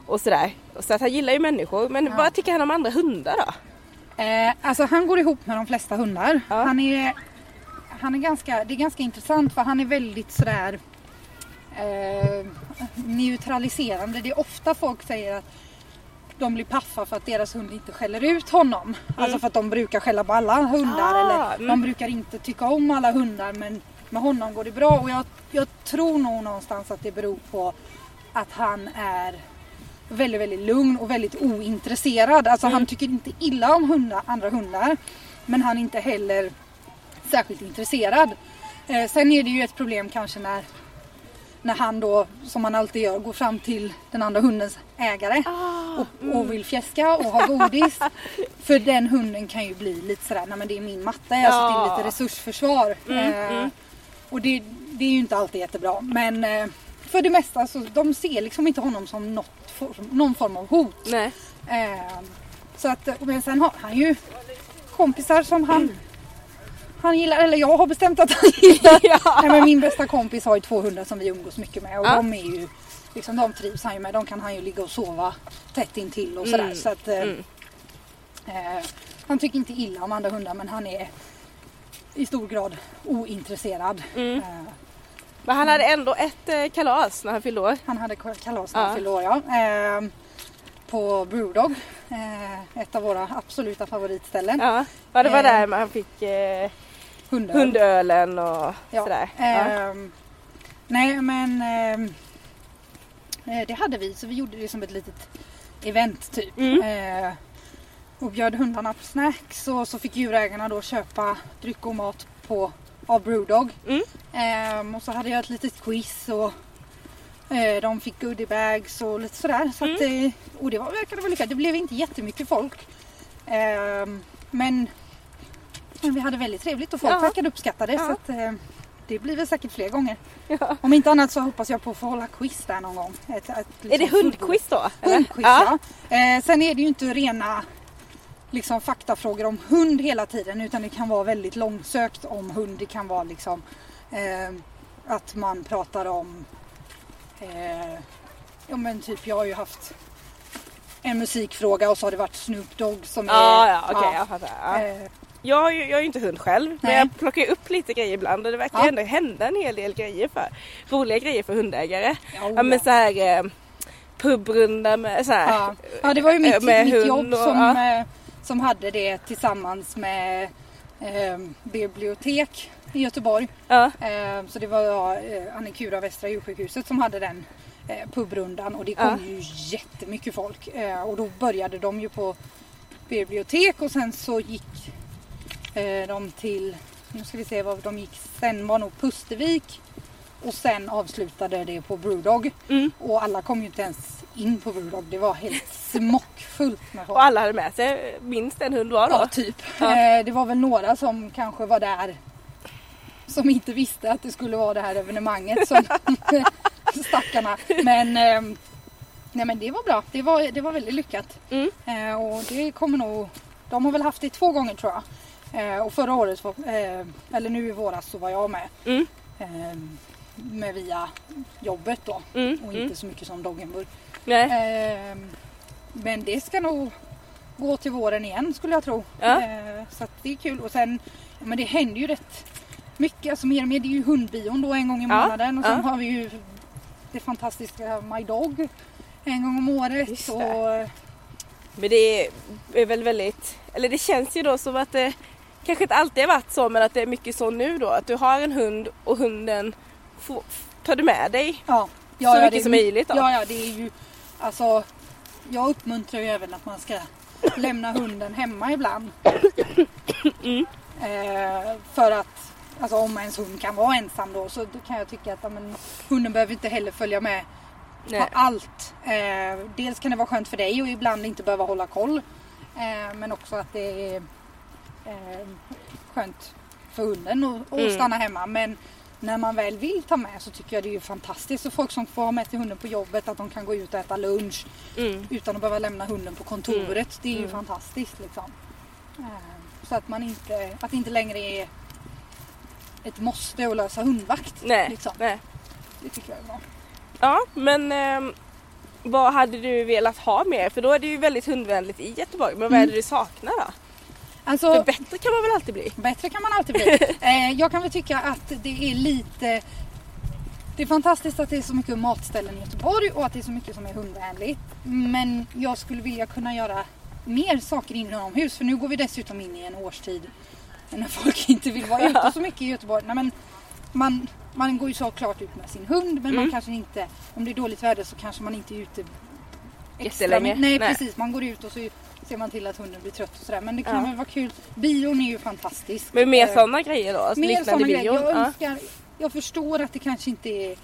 Speaker 2: och sådär. Så att han gillar ju människor. Men vad tycker han om andra hundar då?
Speaker 3: Eh, alltså han går ihop med de flesta hundar.
Speaker 2: Ja.
Speaker 3: Han är, han är ganska, det är ganska intressant för han är väldigt sådär eh, neutraliserande. Det är ofta folk säger att de blir paffa för att deras hund inte skäller ut honom. Alltså för att de brukar skälla på alla hundar
Speaker 2: Ah,
Speaker 3: eller
Speaker 2: mm.
Speaker 3: de brukar inte tycka om alla hundar men med honom går det bra och jag, jag tror nog någonstans att det beror på att han är väldigt, väldigt lugn och väldigt ointresserad. Alltså han tycker inte illa om hundar, andra hundar. Men han är inte heller särskilt intresserad. Eh, sen är det ju ett problem kanske när, när han då, som han alltid gör, går fram till den andra hundens ägare och, och vill fjäska och ha godis. <laughs> För den hunden kan ju bli lite sådär, nej men det är min matte, alltså det är lite resursförsvar. eh, Och det, det är ju inte alltid jättebra. Men eh, för det mesta så de ser liksom inte honom som något, form- någon form av hot.
Speaker 2: Nej.
Speaker 3: Eh, så att, men sen har han ju kompisar som han han gillar, eller jag har bestämt att han gillar. <laughs>
Speaker 2: Ja.
Speaker 3: Nej, men min bästa kompis har ju två hundar som vi umgås mycket med och
Speaker 2: Ja.
Speaker 3: de är ju liksom, de trivs han ju med. De kan han ju ligga och sova tätt intill och sådär.
Speaker 2: Mm.
Speaker 3: Så att, eh,
Speaker 2: Mm.
Speaker 3: eh, han tycker inte illa om andra hundar men han är i stor grad ointresserad.
Speaker 2: Mm.
Speaker 3: Eh,
Speaker 2: Men han hade ändå ett eh, kalas när han fyllde år.
Speaker 3: Han hade kalas när han fyllde år ja. Ehm, på Brewdog. Eh, ett av våra absoluta favoritställen.
Speaker 2: Ja, ja det var
Speaker 3: Eh.
Speaker 2: där man fick eh,
Speaker 3: Hundöl.
Speaker 2: hundölen och
Speaker 3: Ja.
Speaker 2: sådär. Ja.
Speaker 3: Ehm, nej men ehm, det hade vi så vi gjorde det som ett litet event typ.
Speaker 2: Mm.
Speaker 3: Och bjöd hundarna på snacks och så fick djurägarna då köpa dryck och mat på av Brewdog.
Speaker 2: Mm.
Speaker 3: Ehm, och så hade jag ett litet quiz och eh, de fick goodiebags och lite sådär. Så att,
Speaker 2: Mm.
Speaker 3: eh, och det var, verkade väl lyckat. Det blev inte jättemycket folk. Ehm, men, men vi hade väldigt trevligt och folk
Speaker 2: Ja.
Speaker 3: verkade uppskatta det.
Speaker 2: Ja.
Speaker 3: Så att, eh, det blir väl säkert fler gånger.
Speaker 2: Ja.
Speaker 3: Om inte annat så hoppas jag på att få hålla quiz där någon gång. Ett, ett,
Speaker 2: Är det
Speaker 3: liksom
Speaker 2: hundquiz då?
Speaker 3: Hundquiz ja. Eh, sen är det ju inte rena liksom, faktafrågor om hund hela tiden utan det kan vara väldigt långsökt om hund. Det kan vara liksom eh, att man pratar om eh, Ja men typ jag har ju haft en musikfråga och så har det varit Snoop Dogg som
Speaker 2: Ja,
Speaker 3: är
Speaker 2: ja, okej jag fattar. Ja.
Speaker 3: eh,
Speaker 2: Jag, jag är ju inte hund själv men
Speaker 3: Nej.
Speaker 2: jag plockar ju upp lite grejer ibland och det verkar
Speaker 3: Ja.
Speaker 2: ändå hända en hel del grejer för roliga grejer för hundägare.
Speaker 3: ja,
Speaker 2: Ja men så här eh, pubrunda med så här.
Speaker 3: Ja. ja det var ju mitt,
Speaker 2: Eh, med
Speaker 3: mitt jobb
Speaker 2: och-
Speaker 3: som,
Speaker 2: ja.
Speaker 3: Som hade det tillsammans med eh, bibliotek i Göteborg.
Speaker 2: Ja.
Speaker 3: Eh, så det var ja, eh, Annikura Västra djursjukhuset som hade den eh, pubrundan och det kom ju jättemycket folk. Eh, och då började de ju på bibliotek och sen så gick eh, de till, nu ska vi se vad de gick, sen var nog Pustervik och sen avslutade det på Brewdog.
Speaker 2: Mm.
Speaker 3: Och alla kom ju inte ens in på Brewdog, det var helt <laughs> smockfullt med folk.
Speaker 2: Och alla hade med sig minst en hund var då.
Speaker 3: Ja, typ.
Speaker 2: Ja.
Speaker 3: Eh, det var väl några som kanske var där som inte visste att det skulle vara det här evenemanget. Som <laughs> <laughs> stackarna. Men, ehm, nej, men det var bra. Det var, det var väldigt lyckat.
Speaker 2: Mm.
Speaker 3: Eh, och det kommer nog... De har väl haft det två gånger tror jag. Eh, och förra året, eller nu i våras, så var jag med.
Speaker 2: Mm.
Speaker 3: Eh, med via jobbet då.
Speaker 2: Mm.
Speaker 3: Och
Speaker 2: Mm.
Speaker 3: inte så mycket som Doggenburg. Ehm, men det ska nog gå till våren igen skulle jag tro.
Speaker 2: Ja.
Speaker 3: Ehm, så det är kul. Och sen, ja, men det händer ju rätt mycket. Alltså mer och mer. Det är ju hundbion då en gång i månaden. Och sen har vi ju det fantastiska My Dog en gång om året. Och,
Speaker 2: Men det är väl väldigt, eller det känns ju då som att det kanske inte alltid har varit så men att det är mycket så nu då. Att du har en hund och hunden får, tar du med dig
Speaker 3: ja,
Speaker 2: så
Speaker 3: ja,
Speaker 2: mycket som möjligt då.
Speaker 3: Ja, ja, det är ju alltså. Jag uppmuntrar ju även att man ska lämna hunden hemma ibland.
Speaker 2: Mm.
Speaker 3: Eh, för att alltså, om ens hund kan vara ensam då så då kan jag tycka att ja, men, hunden behöver inte heller följa med
Speaker 2: Nej.
Speaker 3: på allt. Eh, dels kan det vara skönt för dig och ibland inte behöva hålla koll. Eh, men också att det är eh, skönt för hunden att att
Speaker 2: Mm.
Speaker 3: stanna hemma. Men när man väl vill ta med så tycker jag det är fantastiskt. Och folk som får ha med till hunden på jobbet att de kan gå ut och äta lunch
Speaker 2: Mm.
Speaker 3: utan att behöva lämna hunden på kontoret. Det är ju
Speaker 2: Mm.
Speaker 3: fantastiskt liksom. Eh, Så att man inte, att det inte längre är ett måste att lösa hundvakt.
Speaker 2: Nej.
Speaker 3: Liksom.
Speaker 2: Nej.
Speaker 3: Det tycker jag är bra.
Speaker 2: Ja men ehm, vad hade du velat ha mer? För då är det ju väldigt hundvänligt i Göteborg. Men vad är
Speaker 3: Mm.
Speaker 2: det du saknar då?
Speaker 3: Alltså,
Speaker 2: För bättre kan man väl alltid bli?
Speaker 3: Bättre kan man alltid bli. <laughs> Eh, jag kan väl tycka att det är lite... Det är fantastiskt att det är så mycket matställen i Göteborg och att det är så mycket som är hundvänligt. Men jag skulle vilja kunna göra mer saker inomhus för nu går vi dessutom in i en årstid när folk <laughs> inte vill vara ute så mycket i Göteborg. Nej, men man, man går ju såklart ut med sin hund men man
Speaker 2: Mm.
Speaker 3: kanske inte, om det är dåligt väder så kanske man inte är ute
Speaker 2: Jättelänge.
Speaker 3: Nej,
Speaker 2: Nej.
Speaker 3: precis, man går ut och så ser man till att hunden blir trött och sådär. Men det kan
Speaker 2: Ja.
Speaker 3: väl vara kul. Bion är ju fantastisk.
Speaker 2: Men mer
Speaker 3: Eh,
Speaker 2: sådana grejer då? Alltså
Speaker 3: Mer sådana grejer. Jag,
Speaker 2: Ja.
Speaker 3: önskar, jag förstår att det kanske inte är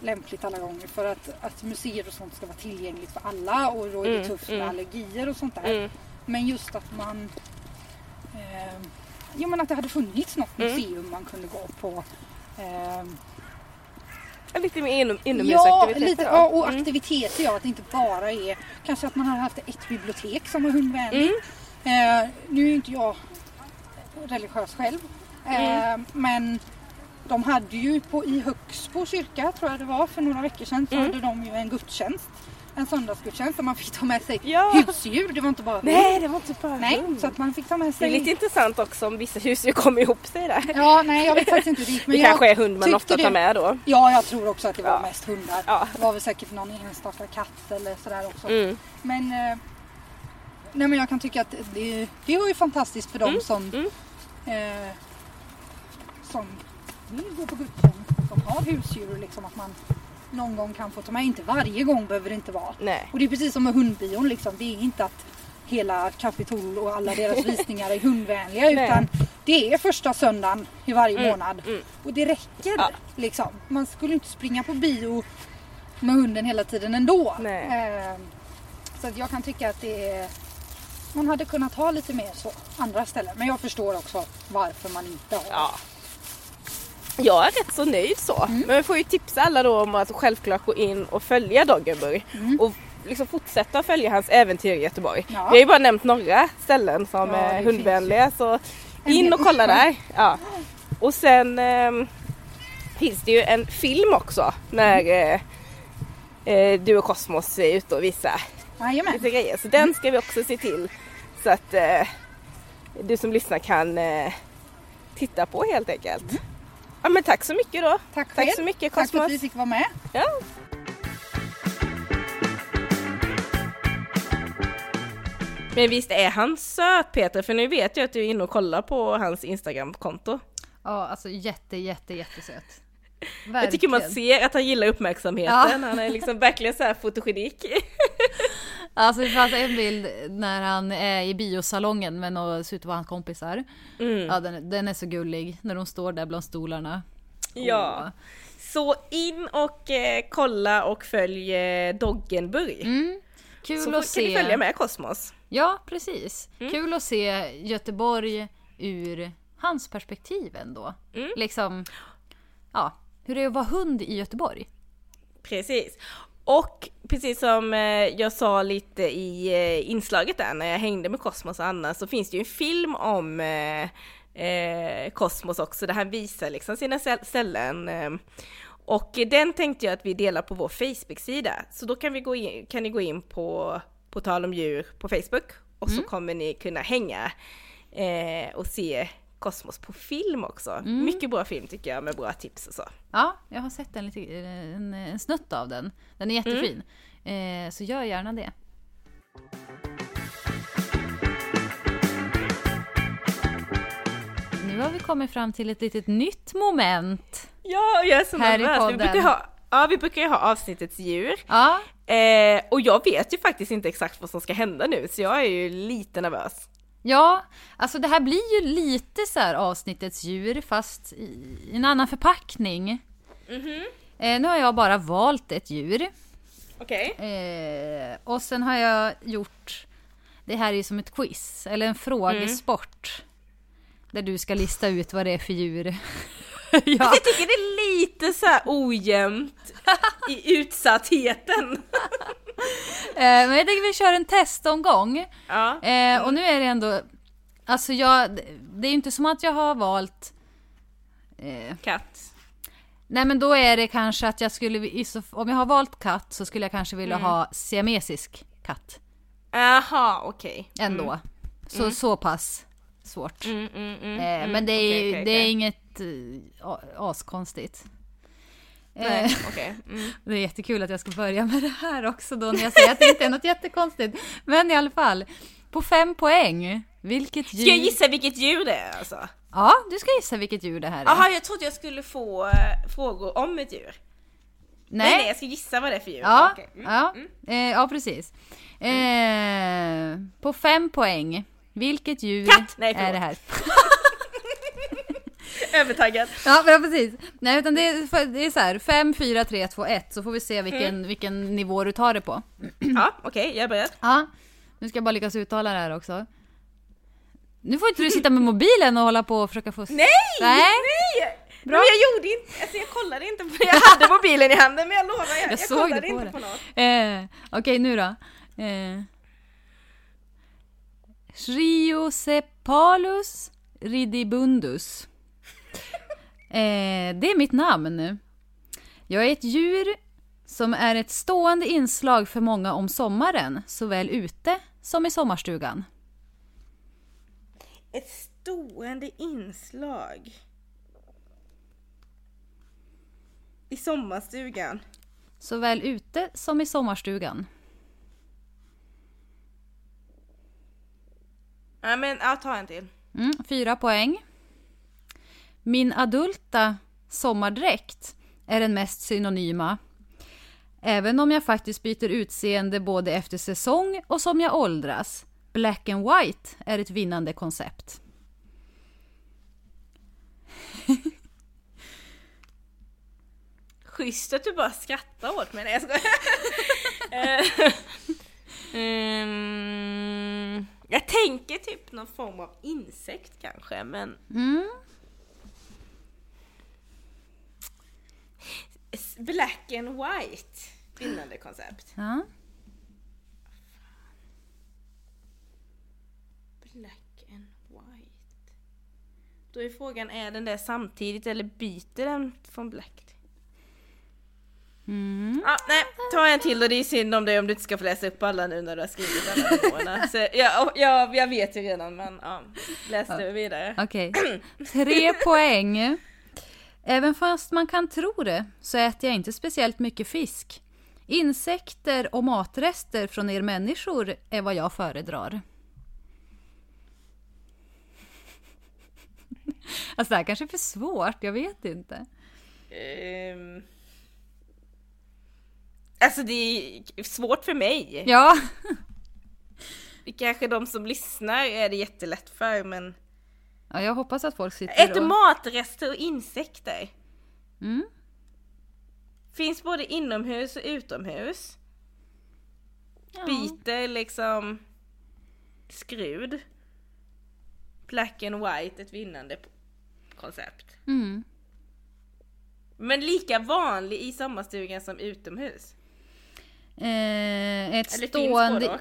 Speaker 3: lämpligt alla gånger för att, att museer och sånt ska vara tillgängligt för alla och då är det
Speaker 2: Mm,
Speaker 3: tufft med
Speaker 2: mm.
Speaker 3: allergier och sånt där.
Speaker 2: Mm.
Speaker 3: Men just att man eh, Jo men att det hade funnits något
Speaker 2: Mm.
Speaker 3: museum man kunde gå på. Eh,
Speaker 2: Lite mer inom,
Speaker 3: ja,
Speaker 2: inomhusaktiviteter
Speaker 3: lite,
Speaker 2: då?
Speaker 3: ja, och
Speaker 2: Mm.
Speaker 3: aktiviteter ja, att det inte bara är kanske att man har haft ett bibliotek som var hundvänligt.
Speaker 2: Mm.
Speaker 3: Eh, nu är inte jag religiös själv. Eh,
Speaker 2: Mm.
Speaker 3: Men de hade ju på, i Högsbo kyrka, tror jag det var, för några veckor sedan så
Speaker 2: Mm.
Speaker 3: hade de ju en gudstjänst. En söndagsgudstjänst där man fick ta med sig
Speaker 2: Ja.
Speaker 3: husdjur. Det var inte bara.
Speaker 2: Nej, det var inte bara
Speaker 3: Nej, så att man fick ta med
Speaker 2: Det är
Speaker 3: sig...
Speaker 2: lite intressant också om vissa husdjur kommer ihop sig där.
Speaker 3: Ja, nej jag vet faktiskt inte gick. Men
Speaker 2: Det
Speaker 3: jag,
Speaker 2: kanske är hund man ofta
Speaker 3: det-
Speaker 2: tar med då.
Speaker 3: Ja, jag tror också att det var
Speaker 2: Ja.
Speaker 3: mest hundar.
Speaker 2: Ja.
Speaker 3: Det var väl säkert någon enstaka katt eller sådär också.
Speaker 2: Mm.
Speaker 3: Men, eh, nej, men jag kan tycka att det, det var ju fantastiskt för dem
Speaker 2: Mm,
Speaker 3: som,
Speaker 2: mm.
Speaker 3: eh, som vill gå på gudstjänst som har husdjur. Liksom, att man någon gång kan få ta med. Inte varje gång behöver det inte vara.
Speaker 2: Nej.
Speaker 3: Och det är precis som med hundbion. Liksom. Det är inte att hela Capitol och alla deras <laughs> visningar är hundvänliga utan det är första söndagen i varje månad. Och det räcker
Speaker 2: Ja.
Speaker 3: liksom. Man skulle inte springa på bio med hunden hela tiden ändå. Eh, så jag kan tycka att det är man hade kunnat ha lite mer så andra ställen. Men jag förstår också varför man inte har.
Speaker 2: Ja. Jag är rätt så nöjd så.
Speaker 3: Mm.
Speaker 2: Men vi får ju tipsa alla då om att självklart gå in och följa Doggenburg. Och liksom fortsätta följa hans äventyr i Göteborg.
Speaker 3: Mm. Ja.
Speaker 2: Vi har ju bara nämnt några ställen som
Speaker 3: Ja,
Speaker 2: är hundvänliga så in och kolla där. Ja. <laughs> Och sen ehm, finns det ju en film också när
Speaker 3: Mm.
Speaker 2: eh, eh, du och Kosmos är ute och visar
Speaker 3: Jajamän.
Speaker 2: lite grejer. Så den ska vi också se till så att eh, du som lyssnar kan eh, titta på helt enkelt. Ja men tack så mycket då.
Speaker 3: Tack
Speaker 2: Tack så mycket
Speaker 3: Tack för
Speaker 2: Cosmos.
Speaker 3: att vi fick vara med.
Speaker 2: Ja. Men visst är han söt Peter? För nu vet jag att du är inne och kollar på hans Instagramkonto.
Speaker 1: Ja, alltså jätte, jätte, jättesöt. <laughs>
Speaker 2: Jag tycker man ser att han gillar uppmärksamheten.
Speaker 1: Ja.
Speaker 2: Han är liksom verkligen så här fotogenik. <laughs>
Speaker 1: Alltså det fanns en bild när han är i biosalongen med några ser ut att vara hans kompisar.
Speaker 2: Mm.
Speaker 1: Ja, den, den är så gullig när de står där bland stolarna.
Speaker 2: Ja. Så in och eh, kolla och följ eh, Doggenburg.
Speaker 1: Mm. Kul
Speaker 2: Så
Speaker 1: att
Speaker 2: kan
Speaker 1: se.
Speaker 2: ni följa med Kosmos.
Speaker 1: Ja, precis.
Speaker 2: Mm.
Speaker 1: Kul att se Göteborg ur hans perspektiv ändå.
Speaker 2: Mm.
Speaker 1: Liksom, ja, hur det är att vara hund i Göteborg.
Speaker 2: Precis. Och precis som eh, jag sa lite i eh, inslaget där när jag hängde med Kosmos och Anna så finns det ju en film om eh, eh, Kosmos också där han visar liksom sina ställ- ställen. Eh, och den tänkte jag att vi delar på vår Facebook-sida. Så då kan, vi gå in, kan ni gå in på På tal om djur på Facebook och så kommer ni kunna hänga och se Kosmos på film också. Mycket bra film tycker jag med bra tips och så.
Speaker 1: Ja, jag har sett en, lite, en, en snutt av den. Den är jättefin. Eh, så gör gärna det. Nu har vi kommit fram till ett litet nytt moment.
Speaker 2: Ja, jag är så
Speaker 1: Här
Speaker 2: nervös. Vi brukar, ha, ja, vi brukar ju ha avsnittets djur.
Speaker 1: Ja,
Speaker 2: Eh, och jag vet ju faktiskt inte exakt vad som ska hända nu, så jag är ju lite nervös.
Speaker 1: Ja, alltså det här blir ju lite så här avsnittets djur fast i en annan förpackning. Eh, nu har jag bara valt ett djur.
Speaker 2: Okej.
Speaker 1: Eh, och sen har jag gjort, det här är ju som ett quiz, eller en frågesport. Där du ska lista ut vad det är för djur. <laughs> ja.
Speaker 2: Jag tycker det är lite så här ojämnt i utsattheten. <laughs> <laughs>
Speaker 1: eh, men jag tänker vi kör en testomgång.
Speaker 2: Ja.
Speaker 1: Eh, och nu är det ändå, alltså jag, det är ju inte som att jag har valt eh,
Speaker 2: Katt.
Speaker 1: Nej men då är det kanske att jag skulle, om jag har valt katt så skulle jag kanske vilja
Speaker 2: Mm.
Speaker 1: ha siamesisk katt.
Speaker 2: Jaha, okej.
Speaker 1: Ändå. Så, så pass svårt.
Speaker 2: Mm, mm, mm,
Speaker 1: Eh,
Speaker 2: mm.
Speaker 1: men det är, ju-
Speaker 2: okej,
Speaker 1: det är inget eh, askonstigt.
Speaker 2: Nej,
Speaker 1: Eh,
Speaker 2: okej. Mm. <laughs>
Speaker 1: det är jättekul att jag ska börja med det här också då när jag säger att det inte är något jättekonstigt. Men i alla fall, på fem poäng. Vilket djur...
Speaker 2: Ska jag gissa vilket djur det är alltså?
Speaker 1: Ja, du ska gissa vilket djur det här är.
Speaker 2: Jaha, jag trodde jag skulle få eh, frågor om ett djur. Nej. nej, jag ska gissa vad det är för djur.
Speaker 1: Ja.
Speaker 2: Mm.
Speaker 1: ja, eh, ja precis. Eh, på fem poäng. Vilket djur
Speaker 2: Katt! Nej,
Speaker 1: är det här? <laughs> <laughs>
Speaker 2: Övertaggad.
Speaker 1: Ja, ja, precis. Nej, utan det är, det är så här. 5, 4, 3, 2, 1. Så får vi se vilken, vilken nivå du tar det på. <clears throat>
Speaker 2: Ja, okej, jag är beredd.
Speaker 1: Ja, nu ska jag bara lyckas uttala det här också. Nu får inte du sitta med mobilen och hålla på och försöka få...
Speaker 2: Nej!
Speaker 1: Nej!
Speaker 2: Nej!
Speaker 1: Bra.
Speaker 2: Men jag gjorde inte, alltså jag kollade inte på, jag hade mobilen i handen men jag lovar, jag, jag,
Speaker 1: såg
Speaker 2: kollade
Speaker 1: på
Speaker 2: inte
Speaker 1: det.
Speaker 2: på något.
Speaker 1: Eh, Okej, nu då. Eh, Shriocephalus ridibundus. Eh, det är mitt namn. Jag är ett djur som är ett stående inslag för många om sommaren, såväl ute som i sommarstugan.
Speaker 2: Ett stående inslag. I sommarstugan.
Speaker 1: Såväl ute som i sommarstugan.
Speaker 2: Ja men, ja ta en till.
Speaker 1: Mm, fyra poäng. Min adulta sommardräkt är den mest synonyma. Även om jag faktiskt byter utseende både efter säsong och som jag åldras. Black and white är ett vinnande koncept.
Speaker 2: Schysst att du bara skrattar åt mig. Nej jag skojar. <laughs> Ehm, jag tänker typ någon form av insekt kanske men
Speaker 1: Mm.
Speaker 2: Black and white. Vinnande koncept.
Speaker 1: Ja.
Speaker 2: Black and white. Då är frågan, är den där samtidigt eller byter den från black.
Speaker 1: Mm.
Speaker 2: Ja, nej, ta en till och det är synd om dig om du inte ska få läsa upp alla nu när du har skrivit alla nivåerna. <laughs> Så jag, jag, jag vet ju redan men ja, läs du vidare.
Speaker 1: Okej. <clears throat> Tre poäng. Även fast man kan tro det så äter jag inte speciellt mycket fisk. Insekter och matrester från er människor är vad jag föredrar. <laughs> Alltså det här kanske är för svårt, jag vet inte.
Speaker 2: Ehm. Alltså det är svårt för mig.
Speaker 1: Ja,
Speaker 2: Kanske de som lyssnar är det jättelätt för men...
Speaker 1: ja jag hoppas att folk sitter
Speaker 2: Äter
Speaker 1: och...
Speaker 2: matrester och insekter.
Speaker 1: Mm.
Speaker 2: Finns både inomhus och utomhus.
Speaker 1: Ja.
Speaker 2: Byter liksom skrud. Black and white, ett vinnande koncept.
Speaker 1: Mm.
Speaker 2: Men lika vanlig i sommarstugan som utomhus.
Speaker 1: Eh, ett
Speaker 2: Eller
Speaker 1: stående...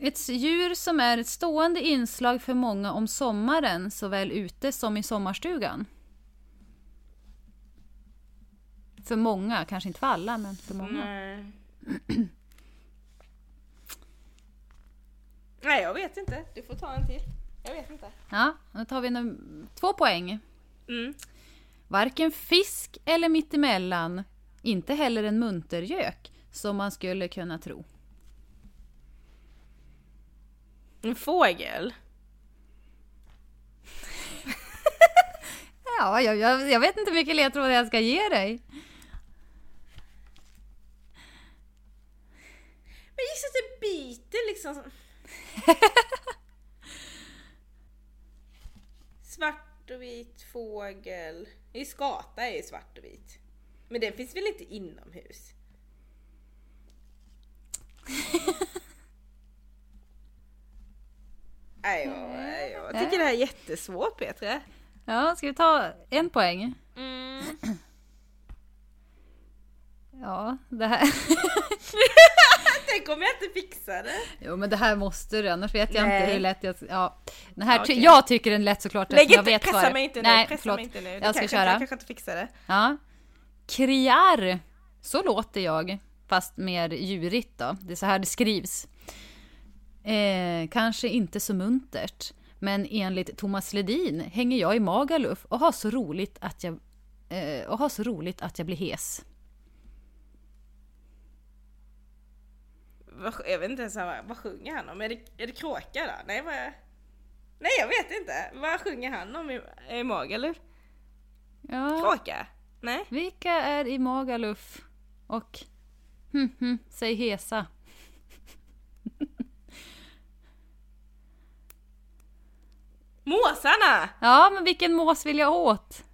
Speaker 1: Ett djur som är ett stående inslag för många om sommaren, såväl ute som i sommarstugan. För många, kanske inte för alla, men för många.
Speaker 2: Nej. Nej, jag vet inte. Du får ta en till. Jag vet inte.
Speaker 1: Ja, då tar vi num- två poäng.
Speaker 2: Mm.
Speaker 1: Varken fisk eller mittemellan, inte heller en muntergök, som man skulle kunna tro.
Speaker 2: En fågel. <laughs>
Speaker 1: Ja, jag, jag, jag vet inte vilken ledtråd jag ska ge dig.
Speaker 2: Men gissa att det byter liksom. <laughs> svart och vit fågel. I skata är ju svart och vit. Men det finns väl inte inomhus? Nej, jag, jag tycker det här är jättesvårt Petra.
Speaker 1: Ja, ska vi ta en poäng?
Speaker 2: Mm.
Speaker 1: Ja, det här... <laughs>
Speaker 2: Tänk om jag inte fixar det.
Speaker 1: Jo men det här måste du, annars vet jag
Speaker 2: Nej.
Speaker 1: inte hur lätt jag... Ja. Den här
Speaker 2: Okej.
Speaker 1: Jag tycker den är lätt såklart
Speaker 2: Lägg
Speaker 1: jag vet
Speaker 2: pressa mig inte nu,
Speaker 1: Nej,
Speaker 2: pressa
Speaker 1: förlåt.
Speaker 2: mig inte nu.
Speaker 1: Jag ska
Speaker 2: kanske,
Speaker 1: köra.
Speaker 2: Jag kanske inte fixar det.
Speaker 1: Ja. Kriar. Så låter jag, fast mer djurigt då. Det är så här det skrivs. Eh, kanske inte så muntert, men enligt Thomas Ledin hänger jag i Magaluf och har så roligt att jag, eh, och har så roligt att jag blir hes.
Speaker 2: Jag vet inte ens vad, vad sjunger han om? Är det, är det kråka då? Nej, vad, nej jag vet inte. Vad sjunger han om i, i Magaluf?
Speaker 1: Ja.
Speaker 2: Kråka? Nej?
Speaker 1: Vilka är i Magaluf och hm, hm, säg hesa?
Speaker 2: Måsarna!
Speaker 1: Ja, men vilken mås vill jag åt?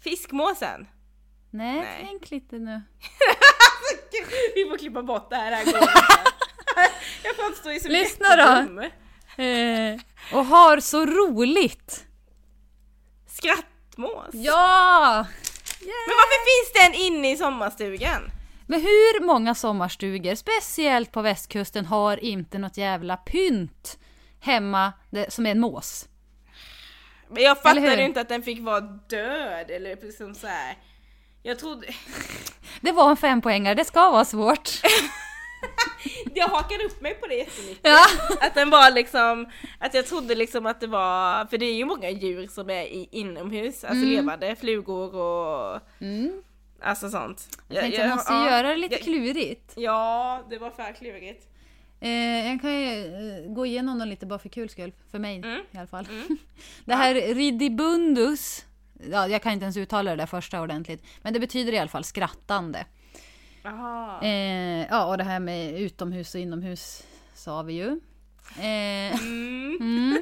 Speaker 2: Fiskmåsen?
Speaker 1: Nej,
Speaker 2: Nej.
Speaker 1: tänk lite nu. <laughs>
Speaker 2: Vi får klippa bort det här, det här går inte. <laughs> Jag framstår ju som
Speaker 1: Lyssna då. Eh, och har så roligt.
Speaker 2: Skrattmås?
Speaker 1: Ja!
Speaker 2: Men varför finns den inne i sommarstugan?
Speaker 1: Men hur många sommarstugor, speciellt på västkusten, har inte något jävla pynt hemma som är en mås?
Speaker 2: Men jag fattade inte att den fick vara död eller liksom så här. Jag trodde... <laughs>
Speaker 1: Det var en fempoängare, det ska vara svårt. <laughs>
Speaker 2: Jag hakade upp mig på det jättemycket.
Speaker 1: Ja. <laughs>
Speaker 2: Att den var liksom, att jag trodde liksom att det var, för det är ju många djur som är i, inomhus, alltså levande, flugor och
Speaker 1: Mm.
Speaker 2: Alltså sånt.
Speaker 1: Jag tänkte jag måste
Speaker 2: ja,
Speaker 1: göra det lite
Speaker 2: jag-
Speaker 1: klurigt.
Speaker 2: Ja, det var för klurigt.
Speaker 1: Eh, jag kan ju eh, gå igenom dem lite bara för kul skull. För mig
Speaker 2: Mm.
Speaker 1: i alla fall. <laughs> det här ridibundus. Ja, jag kan inte ens uttala det där första ordentligt. Men det betyder i alla fall skrattande.
Speaker 2: Aha.
Speaker 1: Eh, ja, och det här med utomhus och inomhus sa vi ju. Eh,
Speaker 2: Mm. <laughs>
Speaker 1: mm.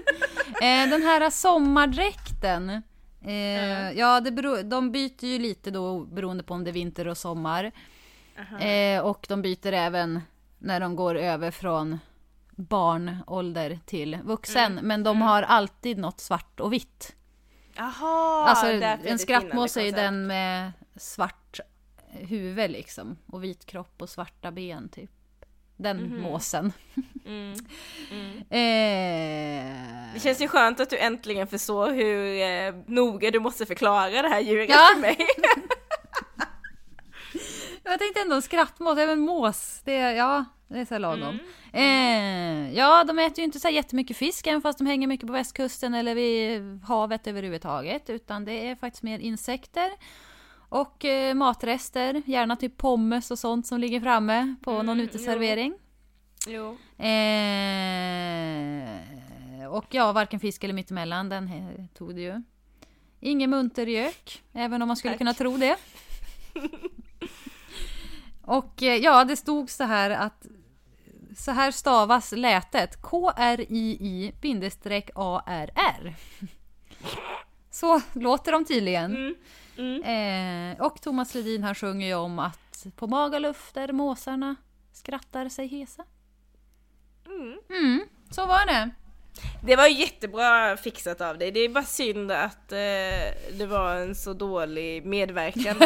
Speaker 1: eh, den här sommardräkten. Eh, ja, det beror, de byter ju lite då beroende på om det är vinter och sommar. Eh, och de byter även när de går över från barnålder till vuxen.
Speaker 2: Mm.
Speaker 1: Men de har alltid något svart och vitt.
Speaker 2: Jaha,
Speaker 1: alltså en skrattmås är ju den med svart huvud liksom. Och vit kropp och svarta ben typ. Den måsen.
Speaker 2: koncept. Mm.
Speaker 1: Eh,
Speaker 2: Det känns ju skönt att du äntligen förstår hur eh, noga du måste förklara det här djuret
Speaker 1: Ja.
Speaker 2: för mig. <laughs>
Speaker 1: Jag tänkte ändå skrattmås, även mås. Det, är- ja, det är så lagom.
Speaker 2: Mm.
Speaker 1: Eh, ja, de äter ju inte så jättemycket fisk även fast de hänger mycket på västkusten eller vid havet överhuvudtaget. Utan det är faktiskt mer insekter. Och eh, matrester, gärna typ pommes och sånt som ligger framme på någon
Speaker 2: Mm,
Speaker 1: uteservering.
Speaker 2: Jo.
Speaker 1: Eh, och ja, varken fisk eller mittemellan, den tog det ju. Ingen muntergök, även om man skulle
Speaker 2: Tack.
Speaker 1: kunna tro det. <laughs> och eh, ja, det stod så här att så här stavas lätet. K-R-I-I bindestreck A-R-R. Så låter de tydligen.
Speaker 2: Mm. Mm.
Speaker 1: Eh, och Thomas Ledin han sjunger ju om att på Magaluf där måsarna skrattar sig hesa.
Speaker 2: Mm.
Speaker 1: Mm, så var det.
Speaker 2: Det var jättebra fixat av dig. Det är bara synd att eh, det var en så dålig medverkan. <laughs>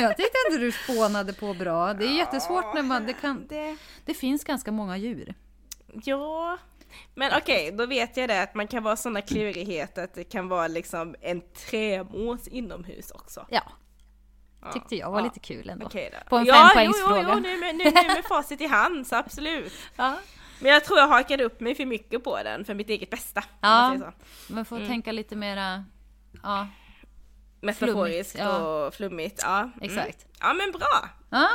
Speaker 1: Jag tyckte ändå du spånade på bra. Det är jättesvårt när man... Det, kan,
Speaker 2: det,
Speaker 1: det finns ganska många djur.
Speaker 2: ja, men okej, då vet jag det att man kan vara sådana klurigheter att det kan vara liksom en trämås inomhus också.
Speaker 1: Ja,
Speaker 2: Ja.
Speaker 1: tyckte jag var
Speaker 2: Ja.
Speaker 1: lite kul ändå.
Speaker 2: Då.
Speaker 1: På en
Speaker 2: ja,
Speaker 1: fempoängsfråga.
Speaker 2: Jo, jo, jo, nu, nu, nu med facit i hand, så absolut. <laughs>
Speaker 1: Ja.
Speaker 2: Men jag tror jag hakade upp mig för mycket på den för mitt eget bästa.
Speaker 1: Ja.
Speaker 2: man
Speaker 1: får tänka lite mera... Ja,
Speaker 2: Metaforiskt
Speaker 1: Flummigt, ja.
Speaker 2: och flummigt. Ja. Mm.
Speaker 1: exakt.
Speaker 2: Ja men bra.
Speaker 1: Ja.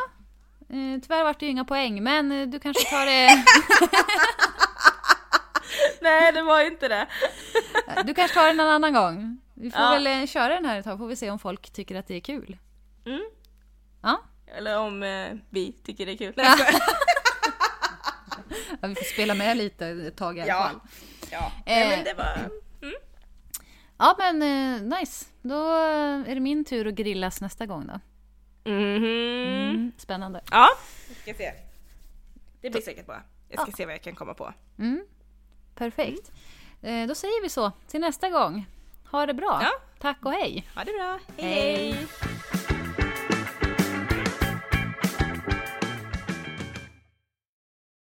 Speaker 1: Eh, tyvärr vart det ju inga poäng, men eh, du kanske tar det... <laughs> <laughs>
Speaker 2: Nej det var inte det.
Speaker 1: Du kanske tar den en annan gång. Vi får
Speaker 2: Ja.
Speaker 1: väl eh, köra den här ett tag, får vi se om folk tycker att det är kul.
Speaker 2: Mm.
Speaker 1: Ja,
Speaker 2: Eller om eh, vi tycker det är kul. <laughs> Nej,
Speaker 1: ja vi får spela med lite ett tag i alla
Speaker 2: Ja.
Speaker 1: fall.
Speaker 2: ja.
Speaker 1: Eh.
Speaker 2: Nej, men det var...
Speaker 1: Ja men eh, nice. Då är det min tur att grillas nästa gång då.
Speaker 2: Mhm.
Speaker 1: Mm, spännande.
Speaker 2: Ja, vi ska se. Det blir säkert bra. Jag ska se vad jag kan komma på.
Speaker 1: Mm, perfekt. Eh, då säger vi så till nästa gång. Ha det bra.
Speaker 2: Ja.
Speaker 1: Tack och hej.
Speaker 2: Ha det bra.
Speaker 1: Hej.
Speaker 2: hej.